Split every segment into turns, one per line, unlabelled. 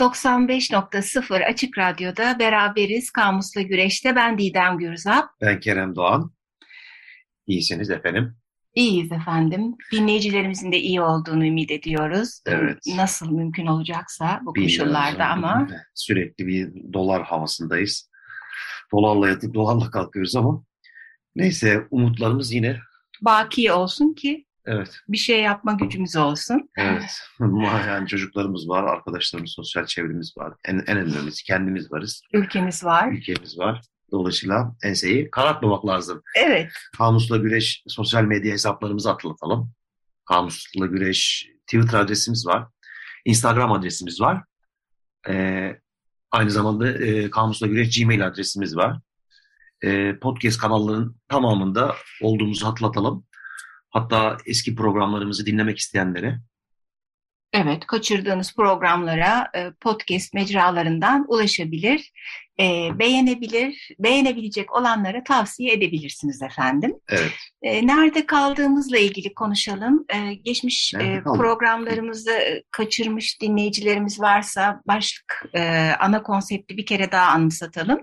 95.0 Açık Radyo'da beraberiz Kamusla Güreş'te. Ben Didem Gürzap.
Ben Kerem Doğan. İyisiniz efendim.
İyiyiz efendim. Dinleyicilerimizin de iyi olduğunu ümit ediyoruz.
Evet.
Nasıl mümkün olacaksa bu Bilmiyorum, koşullarda ama.
Sürekli bir dolar havasındayız. Dolarla yatıp dolarla kalkıyoruz ama neyse umutlarımız yine
baki olsun ki
Evet.
Bir şey yapma gücümüz olsun.
Evet. yani çocuklarımız var, arkadaşlarımız, sosyal çevremiz var. En, en önemlisi kendimiz varız.
Ülkemiz var.
Ülkemiz var. Dolayısıyla enseyi karartmamak lazım.
Evet.
Kamusla Güreş sosyal medya hesaplarımızı hatırlatalım. Kamusla Güreş Twitter adresimiz var. Instagram adresimiz var. Ee, aynı zamanda e, Kamusla Güreş Gmail adresimiz var. E, podcast kanallarının tamamında olduğumuzu hatırlatalım. Hatta eski programlarımızı dinlemek isteyenlere.
Evet, kaçırdığınız programlara e, podcast mecralarından ulaşabilir, e, beğenebilir, beğenebilecek olanlara tavsiye edebilirsiniz efendim.
Evet.
E, nerede kaldığımızla ilgili konuşalım. Geçmiş programlarımızı kaçırmış dinleyicilerimiz varsa başlık, ana konsepti bir kere daha anımsatalım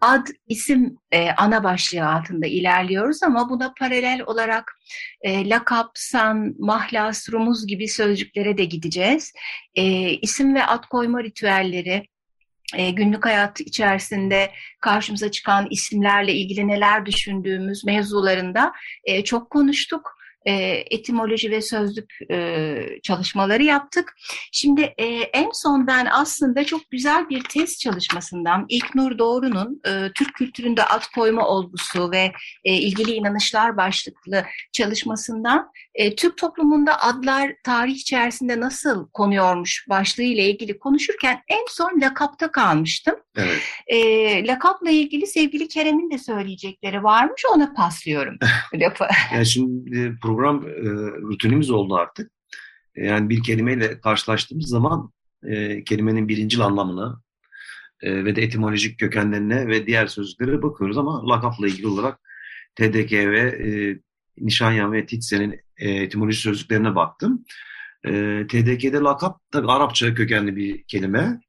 ad isim e, ana başlığı altında ilerliyoruz ama buna paralel olarak e, lakap, san, mahlas, rumuz gibi sözcüklere de gideceğiz. E, isim ve ad koyma ritüelleri, e, günlük hayat içerisinde karşımıza çıkan isimlerle ilgili neler düşündüğümüz mevzularında e, çok konuştuk e, etimoloji ve sözlük e, çalışmaları yaptık. Şimdi e, en son ben aslında çok güzel bir test çalışmasından İlknur Doğru'nun e, Türk kültüründe ad koyma olgusu ve e, ilgili inanışlar başlıklı çalışmasından e, Türk toplumunda adlar tarih içerisinde nasıl konuyormuş başlığı ile ilgili konuşurken en son lakapta kalmıştım.
Evet.
E, lakapla ilgili sevgili Kerem'in de söyleyecekleri varmış ona paslıyorum.
yani şimdi program e, rutinimiz oldu artık. Yani bir kelimeyle karşılaştığımız zaman e, kelimenin birincil anlamına e, ve de etimolojik kökenlerine ve diğer sözcüklere bakıyoruz ama lakapla ilgili olarak TDK ve e, Nişanyan ve Titse'nin e, etimoloji sözcüklerine baktım. E, TDK'de lakap tabi Arapça kökenli bir kelime.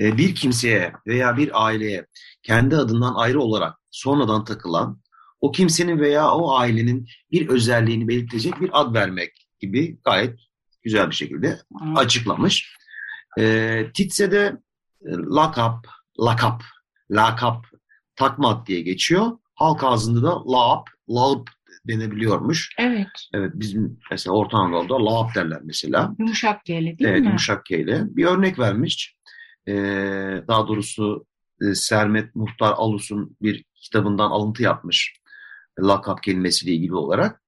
E, bir kimseye veya bir aileye kendi adından ayrı olarak sonradan takılan o kimsenin veya o ailenin bir özelliğini belirtecek bir ad vermek gibi gayet güzel bir şekilde hmm. açıklamış. E, Titse'de lakap, lakap, lakap, takma diye geçiyor. Halk ağzında da laap, laap denebiliyormuş.
Evet.
Evet bizim mesela Orta Anadolu'da laap derler mesela.
Yumuşak G'li değil
evet,
mi?
Yumuşak G'li. Bir örnek vermiş. Ee, daha doğrusu e, Sermet Muhtar Alus'un bir kitabından alıntı yapmış. Lakap kelimesiyle ilgili olarak.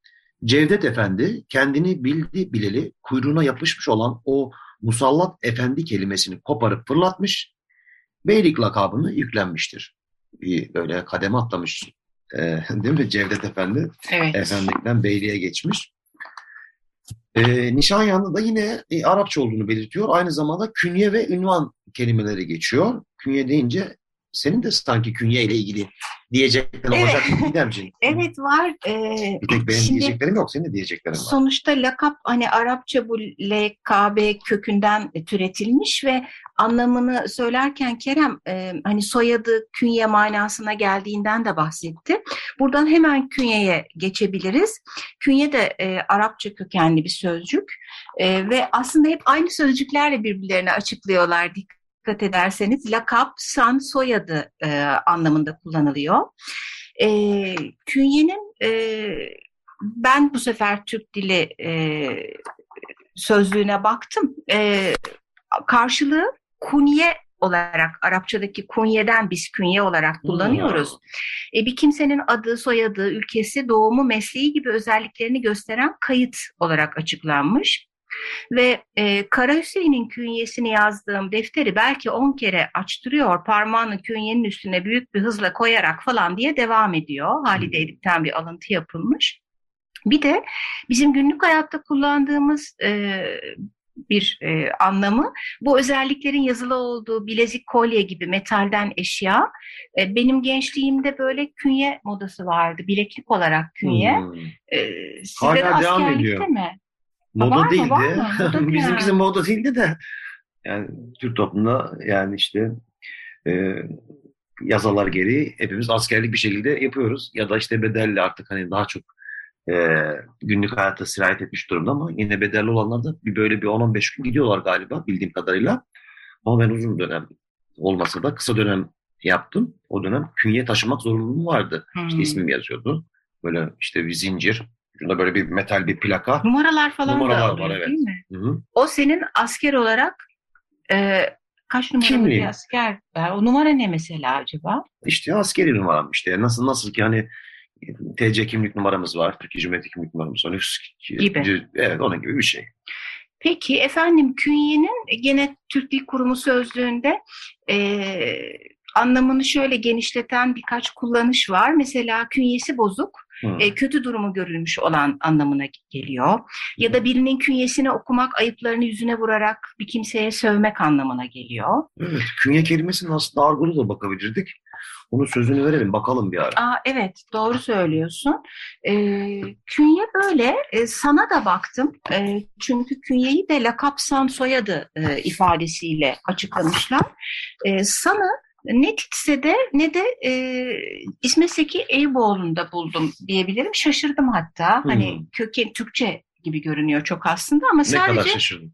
Cevdet Efendi kendini bildi bileli kuyruğuna yapışmış olan o musallat efendi kelimesini koparıp fırlatmış. Beylik lakabını yüklenmiştir. Bir böyle kademe atlamış e, değil mi Cevdet Efendi?
Evet.
Efendilikten beyliğe geçmiş. E, Nişanyan'da da yine e, Arapça olduğunu belirtiyor. Aynı zamanda künye ve ünvan kelimeleri geçiyor. Künye deyince senin de sanki künye ile ilgili diyeceklerin evet. olacak Didemciğim?
evet var. Ee,
bir tek benim şimdi, diyeceklerim yok, senin de diyeceklerin var.
Sonuçta lakap hani Arapça bu LKB kökünden türetilmiş ve anlamını söylerken Kerem e, hani soyadı künye manasına geldiğinden de bahsetti. Buradan hemen künyeye geçebiliriz. Künye de e, Arapça kökenli bir sözcük e, ve aslında hep aynı sözcüklerle birbirlerini açıklıyorlar dikkat ederseniz lakap, san, soyadı e, anlamında kullanılıyor. E, künyenin e, ben bu sefer Türk dili e, sözlüğüne baktım. E, karşılığı kunye olarak Arapçadaki kunyeden biz künye olarak kullanıyoruz. Hmm. E, bir kimsenin adı, soyadı, ülkesi, doğumu, mesleği gibi özelliklerini gösteren kayıt olarak açıklanmış. Ve e, Kara Hüseyin'in künyesini yazdığım defteri belki on kere açtırıyor, parmağını künyenin üstüne büyük bir hızla koyarak falan diye devam ediyor. Halide Edip'ten bir alıntı yapılmış. Bir de bizim günlük hayatta kullandığımız e, bir e, anlamı. Bu özelliklerin yazılı olduğu bilezik, kolye gibi metalden eşya. E, benim gençliğimde böyle künye modası vardı. Bileklik olarak künye. Hmm.
E, Hala de devam ediyor. mi? Moda var değildi. Mı, var mı? Moda Bizimkisi yani. moda değildi de. Yani Türk toplumunda yani işte e, yasalar gereği hepimiz askerlik bir şekilde yapıyoruz. Ya da işte bedelli artık hani daha çok e, günlük hayata sirayet etmiş durumda ama yine bedelli olanlar da bir böyle bir 10-15 gün gidiyorlar galiba bildiğim kadarıyla. Ama ben uzun dönem olmasa da kısa dönem yaptım. O dönem künye taşımak zorunluluğum vardı. Hmm. İşte ismim yazıyordu. Böyle işte bir zincir, ucunda böyle bir metal bir plaka.
Numaralar falan Numaralar da oluyor, var evet. değil mi? Hı-hı. O senin asker olarak e, kaç numaralı bir asker? O numara ne mesela acaba?
İşte askeri numaram işte. Nasıl nasıl ki hani TC kimlik numaramız var. Türkiye Cumhuriyeti kimlik numaramız var. Gibi. Evet onun gibi bir şey.
Peki efendim künyenin gene Türk Dil Kurumu sözlüğünde e, anlamını şöyle genişleten birkaç kullanış var. Mesela künyesi bozuk, hmm. e, kötü durumu görülmüş olan anlamına geliyor. Ya da birinin künyesini okumak, ayıplarını yüzüne vurarak bir kimseye sövmek anlamına geliyor.
Evet, künye kelimesinin aslında argolu da bakabilirdik. Onun sözünü verelim bakalım bir ara.
Aa, evet doğru söylüyorsun. E, künye böyle e, sana da baktım. E, çünkü künyeyi de lakapsan soyadı e, ifadesiyle açıklamışlar. E, sana ne Titse'de ne de e, İsmet Seki Eyüboğlu'nda buldum diyebilirim. Şaşırdım hatta. Hmm. Hani köken Türkçe gibi görünüyor çok aslında ama ne sadece... Ne kadar şaşırdın?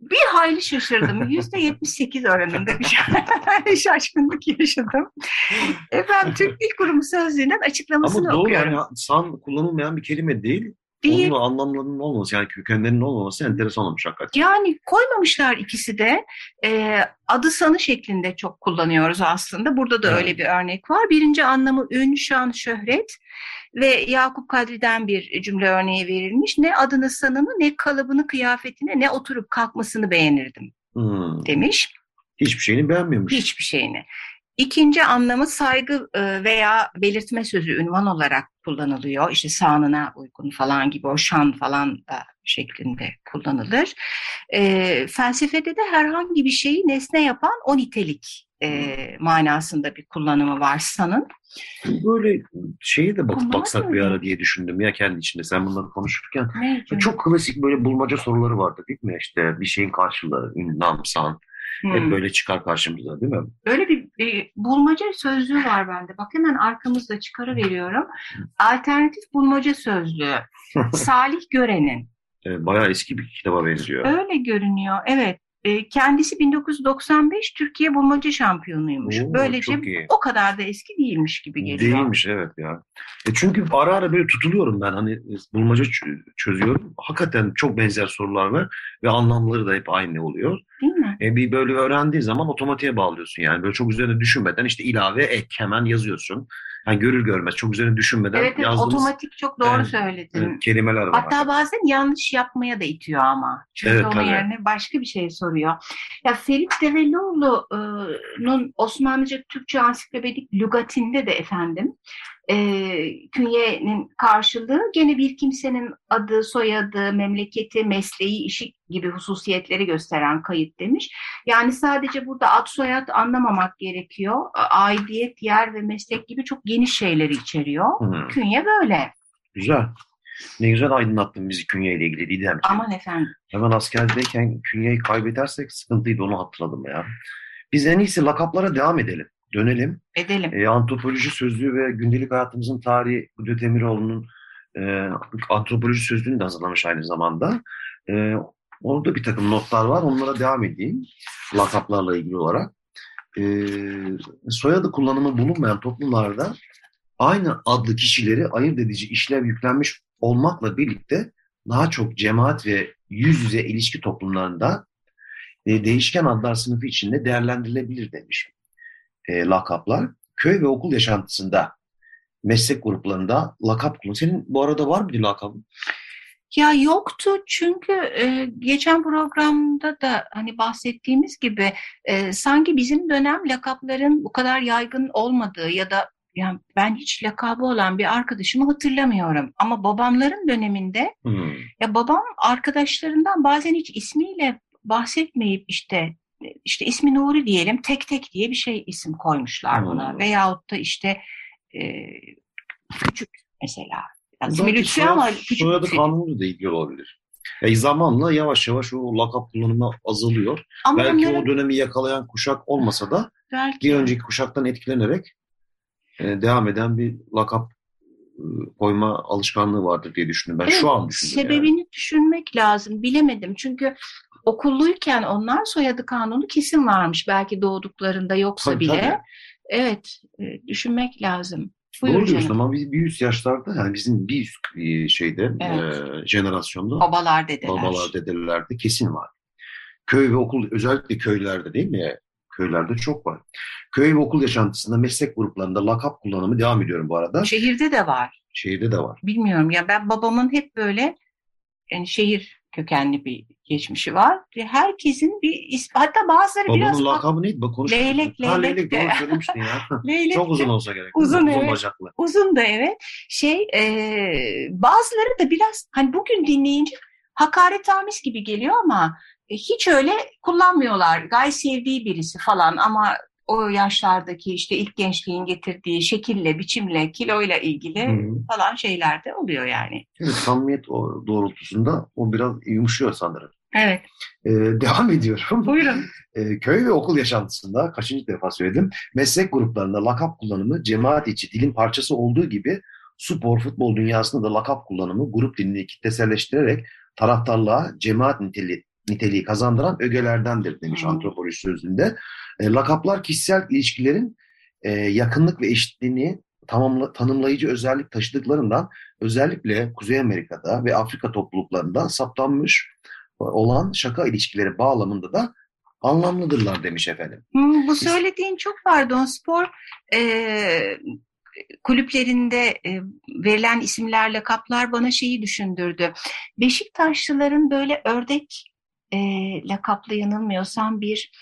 bir hayli şaşırdım. Yüzde yetmiş sekiz oranında bir şaşkınlık yaşadım. Efendim Türk Dil Kurumu sözlüğünden açıklamasını
Ama doğru
okuyorum.
yani san kullanılmayan bir kelime değil. Değil. Onun anlamlarının olmaması yani kökenlerinin olmaması enteresan olmuş hakikaten.
Yani koymamışlar ikisi de. E, adı sanı şeklinde çok kullanıyoruz aslında. Burada da evet. öyle bir örnek var. Birinci anlamı ün, şan, şöhret ve Yakup Kadri'den bir cümle örneği verilmiş. Ne adını sanını ne kalıbını kıyafetini ne oturup kalkmasını beğenirdim hmm. demiş.
Hiçbir şeyini beğenmiyormuş.
Hiçbir şeyini. İkinci anlamı saygı e, veya belirtme sözü ünvan olarak kullanılıyor. İşte sağına uygun falan gibi o şan falan da şeklinde kullanılır. E, felsefede de herhangi bir şeyi nesne yapan o nitelik e, manasında bir kullanımı var sanın.
Böyle şeye de bak, baksak mı? bir ara diye düşündüm ya kendi içinde sen bunları konuşurken. Ne çok klasik böyle bulmaca soruları vardı değil mi? İşte bir şeyin karşılığı, ünlam, san. Hmm. Hep böyle çıkar karşımıza değil mi?
Öyle bir e, bulmaca sözlüğü var bende. Bak hemen arkamızda çıkarıveriyorum. Alternatif bulmaca sözlüğü. Salih Gören'in.
E, bayağı eski bir kitaba benziyor.
Öyle görünüyor. Evet. E, kendisi 1995 Türkiye bulmaca şampiyonuymuş. Oo, Böylece o kadar da eski değilmiş gibi geliyor.
Değilmiş evet ya. E çünkü ara ara böyle tutuluyorum ben hani bulmaca çözüyorum. Hakikaten çok benzer sorular var ve anlamları da hep aynı oluyor.
Değil mi?
E bir böyle öğrendiği zaman otomatiğe bağlıyorsun yani. Böyle çok üzerine düşünmeden işte ilave ek hemen yazıyorsun. Yani görür görmez çok üzerine düşünmeden
evet, evet, yazdığımız otomatik çok doğru e, söyledin.
E, kelimeler var.
Hatta bazen yanlış yapmaya da itiyor ama. Çünkü evet, onun tabii. yerine başka bir şey soruyor. Ya Ferit Develioğlu'nun Osmanlıca Türkçe ansiklopedik lügatinde de efendim e, künyenin karşılığı gene bir kimsenin adı, soyadı, memleketi, mesleği, işi gibi hususiyetleri gösteren kayıt demiş. Yani sadece burada ad soyad anlamamak gerekiyor. Aidiyet, yer ve meslek gibi çok geniş şeyleri içeriyor. Hmm. Künye böyle.
Güzel. Ne güzel aydınlattın bizi künye ile ilgili Didem.
Aman efendim.
Hemen askerdeyken künyeyi kaybedersek sıkıntıydı onu hatırladım ya. Biz en iyisi lakaplara devam edelim dönelim.
Edelim.
E, antropoloji sözlüğü ve gündelik hayatımızın tarihi Kudret Emiroğlu'nun e, antropoloji sözlüğünü de hazırlamış aynı zamanda. E, Orada bir takım notlar var. Onlara devam edeyim. Lakaplarla ilgili olarak. Ee, soyadı kullanımı bulunmayan toplumlarda aynı adlı kişileri ayırt edici işlev yüklenmiş olmakla birlikte daha çok cemaat ve yüz yüze ilişki toplumlarında e, değişken adlar sınıfı içinde değerlendirilebilir demiş. E, lakaplar köy ve okul yaşantısında meslek gruplarında lakap kullanıyor. Senin bu arada var mıydı lakabın?
Ya yoktu çünkü e, geçen programda da hani bahsettiğimiz gibi e, sanki bizim dönem lakapların bu kadar yaygın olmadığı ya da yani ben hiç lakabı olan bir arkadaşımı hatırlamıyorum. Ama babamların döneminde hmm. ya babam arkadaşlarından bazen hiç ismiyle bahsetmeyip işte işte ismi Nuri diyelim tek tek diye bir şey isim koymuşlar buna. Hmm. Veyahut da işte e, küçük mesela.
Yani ismi Lütfi ama küçük. Soyadı kanunu da ilgili olabilir. Yani zamanla yavaş yavaş o lakap kullanımı azalıyor. Ama Belki onların... o dönemi yakalayan kuşak olmasa da Belki. bir önceki kuşaktan etkilenerek e, devam eden bir lakap e, koyma alışkanlığı vardır diye düşündüm. Ben evet, şu an düşündüm.
Sebebini yani. düşünmek lazım. Bilemedim. Çünkü okulluyken onlar soyadı kanunu kesin varmış. Belki doğduklarında yoksa tabii, bile. Tabii. Evet, e, düşünmek lazım.
Buyur Doğru diyorsun ama biz bir üst yaşlarda yani bizim bir üst e, şeyde evet. e, jenerasyonda
babalar dedeler.
Babalar dedelerde kesin var. Köy ve okul özellikle köylerde değil mi? Köylerde çok var. Köy ve okul yaşantısında meslek gruplarında lakap kullanımı devam ediyorum bu arada.
Şehirde de var.
Şehirde de var.
Bilmiyorum ya ben babamın hep böyle yani şehir kökenli bir geçmişi var. Herkesin bir ismi, hatta bazıları
Babanın
biraz...
Babanın lakabı neydi? Bak
konuştuk. Leylek, leylek. Ha, leylek
doğru söylemiştin ya.
leylek
Çok uzun olsa gerek.
Uzun, uzun evet. bacaklı. Uzun da evet. Şey, e, bazıları da biraz hani bugün dinleyince hakaretamiz gibi geliyor ama e, hiç öyle kullanmıyorlar. Gayet sevdiği birisi falan ama o yaşlardaki işte ilk gençliğin getirdiği şekille, biçimle, kiloyla ilgili Hı-hı. falan şeyler de oluyor yani.
Evet, samimiyet o doğrultusunda o biraz yumuşuyor sanırım.
Evet.
Ee, devam ediyorum.
Buyurun.
Ee, köy ve okul yaşantısında, kaçıncı defa söyledim, meslek gruplarında lakap kullanımı cemaat içi dilin parçası olduğu gibi spor, futbol dünyasında da lakap kullanımı grup dilini kitleselleştirerek taraftarlığa cemaat niteliği, niteliği kazandıran ögelerdendir demiş hmm. antropoloji sözünde. E, lakaplar kişisel ilişkilerin e, yakınlık ve eşitliğini tamamla, tanımlayıcı özellik taşıdıklarından özellikle Kuzey Amerika'da ve Afrika topluluklarında saptanmış olan şaka ilişkileri bağlamında da anlamlıdırlar demiş efendim.
Hmm, bu söylediğin çok pardon spor e, kulüplerinde e, verilen isimler lakaplar bana şeyi düşündürdü. Beşiktaşlıların böyle ördek e, lakaplı yanılmıyorsam bir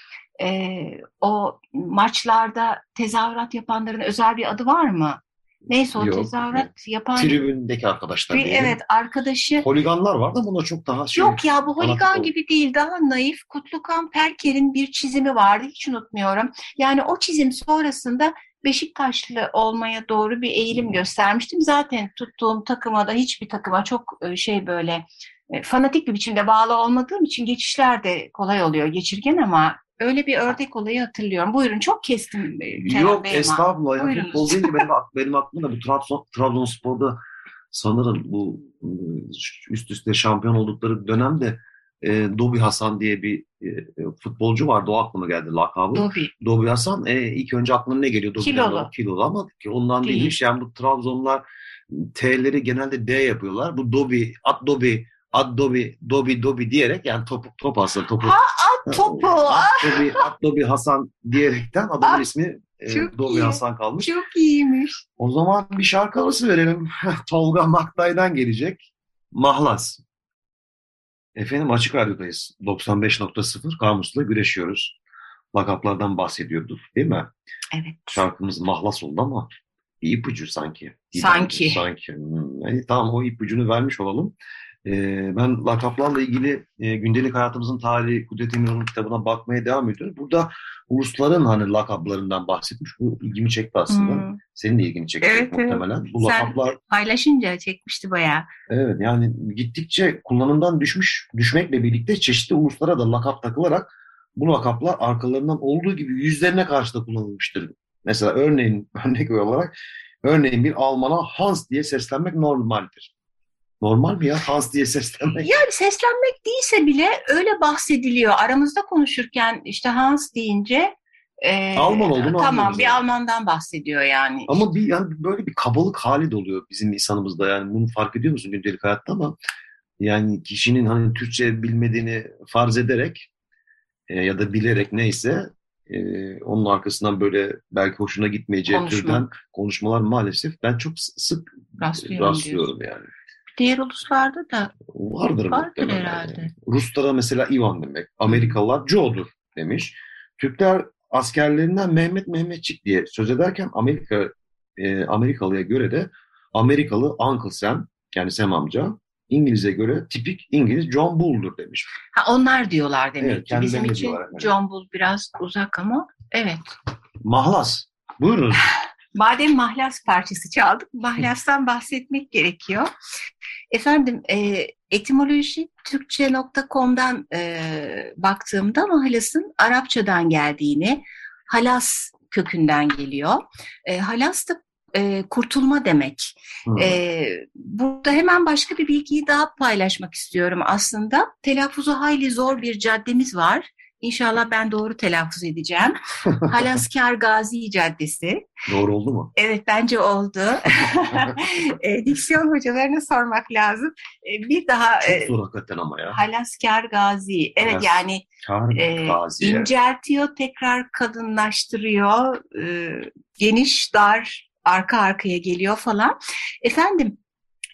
e, o maçlarda tezahürat yapanların özel bir adı var mı? Neyse o Yok, tezahürat evet. yapan...
Tribündeki arkadaşlar
bir, Evet arkadaşı...
Holiganlar var da buna çok daha şey...
Yok ya bu holigan gibi değil daha naif. Kutlukan Perker'in bir çizimi vardı hiç unutmuyorum. Yani o çizim sonrasında Beşiktaşlı olmaya doğru bir eğilim göstermiştim. Zaten tuttuğum takıma da hiçbir takıma çok şey böyle fanatik bir biçimde bağlı olmadığım için geçişler de kolay oluyor geçirgen ama Öyle bir ördek olayı hatırlıyorum. Buyurun çok kestim.
E, Kerem Yok Bey estağfurullah. Ya, futbol deyince benim, benim aklımda bu Trabzon, Trabzonspor'da sanırım bu e, üst üste şampiyon oldukları dönemde e, Dobi Hasan diye bir e, futbolcu vardı. O aklıma geldi lakabı.
Dobi.
Dobi Hasan e, ilk önce aklına ne geliyor? Dobi'den kilolu. Kilolu ama ondan Değil. değilmiş. Yani bu Trabzonlar T'leri genelde D yapıyorlar. Bu Dobi, At Dobi, At Dobi, Dobi, Dobi diyerek yani top, top aslında topu.
Ha, topu.
Abdobi, Abdobi Hasan diyerekten adamın ah, ismi e, Dobi Hasan kalmış.
Çok iyiymiş.
O zaman bir şarkı arası verelim. Tolga Maktay'dan gelecek. Mahlas. Efendim Açık Radyo'dayız. 95.0 Kamus'la güreşiyoruz. Lakaplardan bahsediyorduk değil mi?
Evet.
Şarkımız mahlas oldu ama bir ipucu sanki.
Sanki.
Sanki. Hmm. Yani, tamam o ipucunu vermiş olalım. Ee, ben lakaplarla ilgili e, gündelik hayatımızın tarihi Kudret Emirhan'ın kitabına bakmaya devam ediyorum. Burada ulusların hani lakaplarından bahsetmiş. Bu ilgimi çekti aslında. Hmm. Senin de ilgini çekti evet, muhtemelen.
Evet. Bu lakaplar Sen paylaşınca çekmişti bayağı.
Evet yani gittikçe kullanımdan düşmüş düşmekle birlikte çeşitli uluslara da lakap takılarak bu lakaplar arkalarından olduğu gibi yüzlerine karşı da kullanılmıştır. Mesela örneğin örnek olarak örneğin bir Alman'a Hans diye seslenmek normaldir. Normal mi ya Hans diye seslenmek?
Yani seslenmek değilse bile öyle bahsediliyor. Aramızda konuşurken işte Hans deyince
e, Alman olduğunu
Tamam bir yani. Almandan bahsediyor yani.
Ama bir yani böyle bir kabalık hali de oluyor bizim insanımızda yani bunu fark ediyor musun gündelik hayatta ama yani kişinin hani Türkçe bilmediğini farz ederek e, ya da bilerek neyse e, onun arkasından böyle belki hoşuna gitmeyeceği Konuşma. türden konuşmalar maalesef ben çok sık rastlıyorum yani.
Diğer uluslarda da
vardır,
vardır herhalde. Yani.
Ruslara mesela Ivan demek. Amerikalılar Joe'dur demiş. Türkler askerlerinden Mehmet Mehmetçik diye söz ederken Amerika e, Amerikalıya göre de Amerikalı Uncle Sam yani Sam amca İngiliz'e göre tipik İngiliz John Bull'dur demiş.
Ha, onlar diyorlar demek evet, ki. Bizim için John Bull biraz uzak ama evet.
Mahlas. Buyurun.
Madem mahlas parçası çaldık, mahlastan bahsetmek gerekiyor. Efendim, e, etimoloji Türkçe.com'dan e, baktığımda mahlasın Arapçadan geldiğini, halas kökünden geliyor. E, halas da e, kurtulma demek. E, burada hemen başka bir bilgiyi daha paylaşmak istiyorum aslında. Telaffuzu hayli zor bir caddemiz var. İnşallah ben doğru telaffuz edeceğim. Halaskar Gazi Caddesi.
Doğru oldu mu?
Evet bence oldu. e, diksiyon hocalarına sormak lazım. E, bir daha...
Çok e, zor hakikaten ama ya.
Halaskar Gazi. Evet Halas, yani e, Gazi, inceltiyor, tekrar kadınlaştırıyor. E, geniş, dar, arka arkaya geliyor falan. Efendim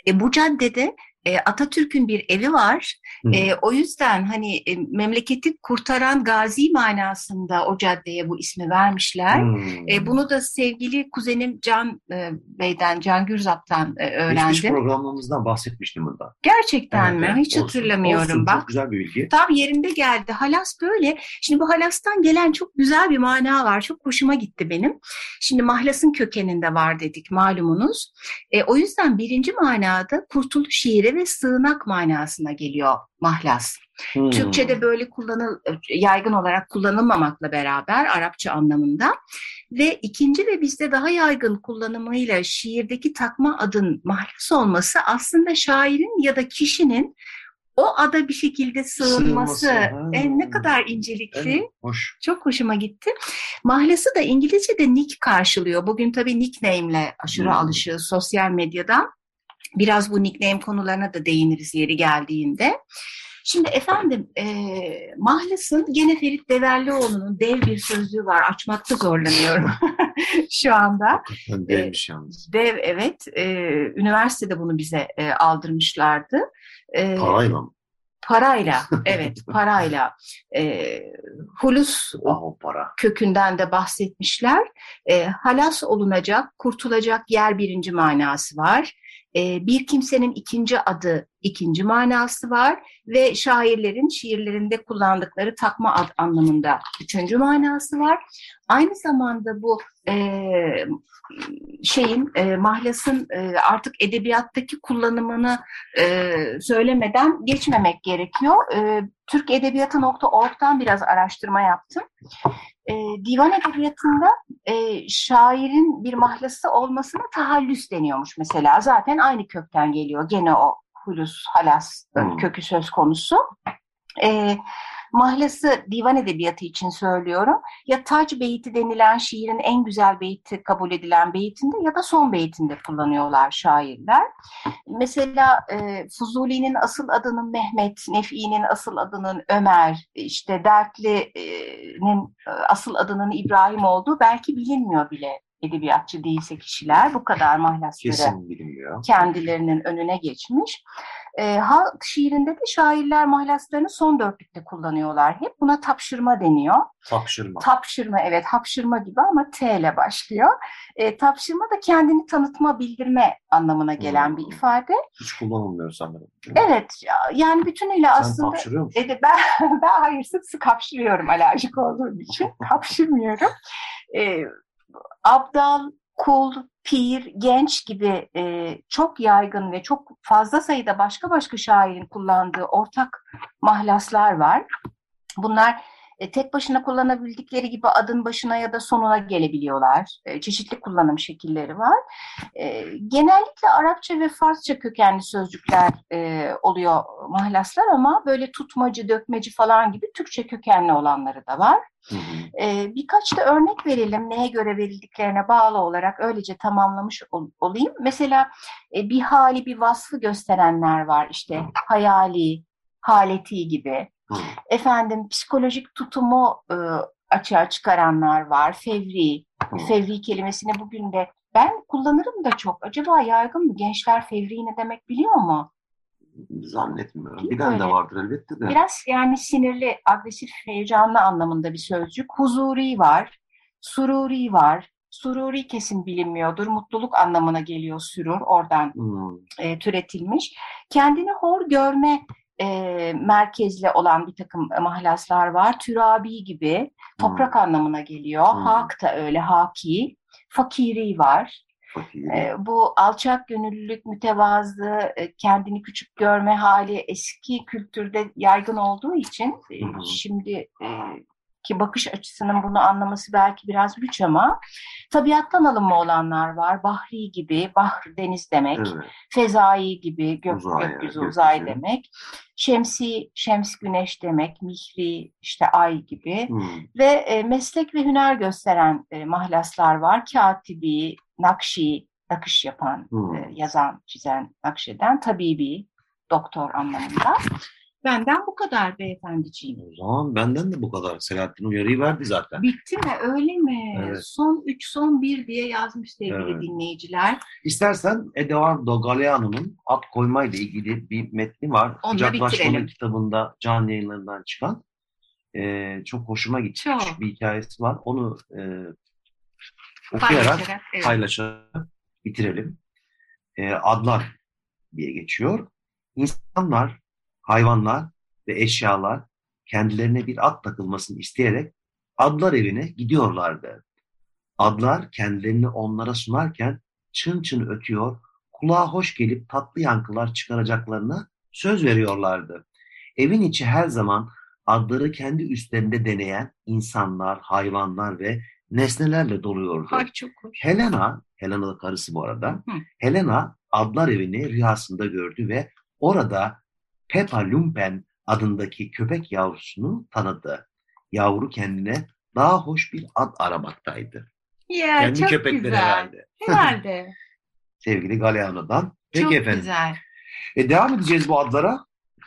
e, bu caddede e, Atatürk'ün bir evi var. E, o yüzden hani e, memleketi kurtaran gazi manasında o caddeye bu ismi vermişler. Hmm. E, bunu da sevgili kuzenim Can e, Bey'den, Can Gürzap'tan e, öğrendim. Geçmiş
programımızdan bahsetmiştim burada.
Gerçekten evet, mi? Evet. Hiç olsun, hatırlamıyorum. Olsun, Bak,
çok güzel bir bilgi.
Tam yerinde geldi. Halas böyle. Şimdi bu halastan gelen çok güzel bir mana var. Çok hoşuma gitti benim. Şimdi mahlasın kökeninde var dedik malumunuz. E, o yüzden birinci manada kurtuluş ve sığınak manasına geliyor mahlas. Hmm. Türkçe'de böyle kullanıl yaygın olarak kullanılmamakla beraber Arapça anlamında ve ikinci ve bizde daha yaygın kullanımıyla şiirdeki takma adın mahlas olması aslında şairin ya da kişinin o ada bir şekilde sığınması, sığınması. E, ne kadar incelikli. Evet, hoş. Çok hoşuma gitti. Mahlası da İngilizce'de nick karşılıyor. Bugün tabii nickname'le aşırı hmm. alışığız sosyal medyadan. Biraz bu nickname konularına da değiniriz yeri geldiğinde. Şimdi efendim e, Mahlas'ın gene Ferit Deverlioğlu'nun dev bir sözlüğü var. Açmakta zorlanıyorum şu anda.
Devmiş yalnız.
Dev evet. E, üniversitede bunu bize e, aldırmışlardı.
E, Parayla mı?
Parayla, evet parayla. E, hulus
ah, para.
kökünden de bahsetmişler. E, halas olunacak, kurtulacak yer birinci manası var. E, bir kimsenin ikinci adı ikinci manası var ve şairlerin şiirlerinde kullandıkları takma ad anlamında üçüncü manası var. Aynı zamanda bu e, şeyin e, mahlasın e, artık edebiyattaki kullanımını e, söylemeden geçmemek gerekiyor. E, Türkedebiyatı.org'dan biraz araştırma yaptım. E, divan edebiyatında e, şairin bir mahlası olmasına tahallüs deniyormuş mesela. Zaten aynı kökten geliyor. Gene o hulus, halas hmm. kökü söz konusu. E, Mahlası divan edebiyatı için söylüyorum. Ya tac beyti denilen şiirin en güzel beyti kabul edilen beytinde ya da son beytinde kullanıyorlar şairler. Mesela e, Fuzuli'nin asıl adının Mehmet, Nefi'nin asıl adının Ömer, işte Dertli'nin e, asıl adının İbrahim olduğu belki bilinmiyor bile edebiyatçı değilse kişiler bu kadar mahlasları kendilerinin önüne geçmiş. E, halk şiirinde de şairler mahlaslarını son dörtlükte kullanıyorlar. Hep buna tapşırma deniyor.
Tapşırma.
Tapşırma evet hapşırma gibi ama T ile başlıyor. E, tapşırma da kendini tanıtma, bildirme anlamına gelen hmm. bir ifade.
Hiç kullanılmıyor sanırım.
Evet yani bütünüyle
Sen
aslında.
Sen tapşırıyor musun?
E, ben, ben hayır sık sık hapşırıyorum alerjik olduğum için. hapşırmıyorum. E, abdal, kul, pir, genç gibi e, çok yaygın ve çok fazla sayıda başka başka şairin kullandığı ortak mahlaslar var. Bunlar E, tek başına kullanabildikleri gibi adın başına ya da sonuna gelebiliyorlar. E, çeşitli kullanım şekilleri var. E, genellikle Arapça ve Farsça kökenli sözcükler e, oluyor mahlaslar ama böyle tutmacı, dökmeci falan gibi Türkçe kökenli olanları da var. Hı hı. E, birkaç da örnek verelim neye göre verildiklerine bağlı olarak öylece tamamlamış ol, olayım. Mesela e, bir hali bir vasfı gösterenler var işte hayali, haleti gibi. Efendim psikolojik tutumu e, açığa çıkaranlar var. Fevri, fevri kelimesini bugün de ben kullanırım da çok. Acaba yaygın mı? Gençler fevri ne demek biliyor mu?
Zannetmiyorum. Bir de vardır elbette de.
Biraz yani sinirli, agresif, heyecanlı anlamında bir sözcük. Huzuri var, sururi var. Sururi kesin bilinmiyordur. Mutluluk anlamına geliyor sürur. Oradan hmm. e, türetilmiş. Kendini hor görme e, merkezli olan bir takım mahlaslar var. Türabi gibi toprak hmm. anlamına geliyor. Hmm. Hak da öyle, haki. Fakiri var. E, bu alçak gönüllülük, mütevazı, e, kendini küçük görme hali eski kültürde yaygın olduğu için e, şimdi e, ki bakış açısının bunu anlaması belki biraz güç ama tabiattan alınma olanlar var. Bahri gibi, bahr deniz demek. Evet. Fezai gibi, gök, uzay, gökyüzü uzay demek. Şemsi, şems güneş demek. Mihri işte ay gibi. Hmm. Ve e, meslek ve hüner gösteren e, mahlaslar var. Katibi, nakşi, nakış yapan, hmm. e, yazan, çizen, nakşeden, tabibi, doktor anlamında. Benden bu kadar beyefendiciğim.
O zaman benden de bu kadar. Selahattin uyarıyı verdi zaten.
Bitti mi? Öyle mi? Evet. Son 3, son 1 diye yazmış sevgili evet. dinleyiciler.
İstersen Eduardo Galeano'nun at koyma ile ilgili bir metni var.
Onu Kucaklaşmanın
kitabında can yayınlarından çıkan. Ee, çok hoşuma gitmiş çok. bir hikayesi var. Onu e, okuyarak evet. paylaşarak bitirelim. E, adlar diye geçiyor. İnsanlar hayvanlar ve eşyalar kendilerine bir ad takılmasını isteyerek adlar evine gidiyorlardı. Adlar kendilerini onlara sunarken çın çın ötüyor, kulağa hoş gelip tatlı yankılar çıkaracaklarına söz veriyorlardı. Evin içi her zaman adları kendi üstlerinde deneyen insanlar, hayvanlar ve nesnelerle doluyordu.
Ay çok hoş.
Helena, Helena da karısı bu arada, Hı. Helena adlar evini rüyasında gördü ve orada Peppa Lumpen adındaki köpek yavrusunu tanıdı. Yavru kendine daha hoş bir ad aramaktaydı.
Ya Kendi çok köpekleri güzel. herhalde. Herhalde.
Sevgili Galeano'dan.
Peki çok efendim. güzel.
E, devam edeceğiz bu adlara.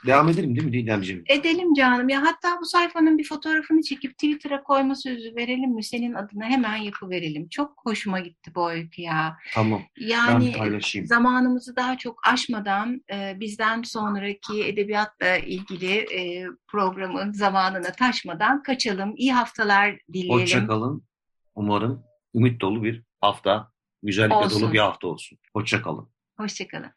Devam edelim değil mi Didemciğim?
Edelim canım. Ya hatta bu sayfanın bir fotoğrafını çekip Twitter'a koyma sözü verelim mi? Senin adına hemen yapıverelim. Çok hoşuma gitti bu öykü ya.
Tamam.
Yani zamanımızı daha çok aşmadan e, bizden sonraki edebiyatla ilgili e, programın zamanına taşmadan kaçalım. İyi haftalar dileyelim.
Hoşçakalın. Umarım ümit dolu bir hafta, güzellikle olsun. dolu bir hafta olsun. Hoşçakalın.
Hoşçakalın.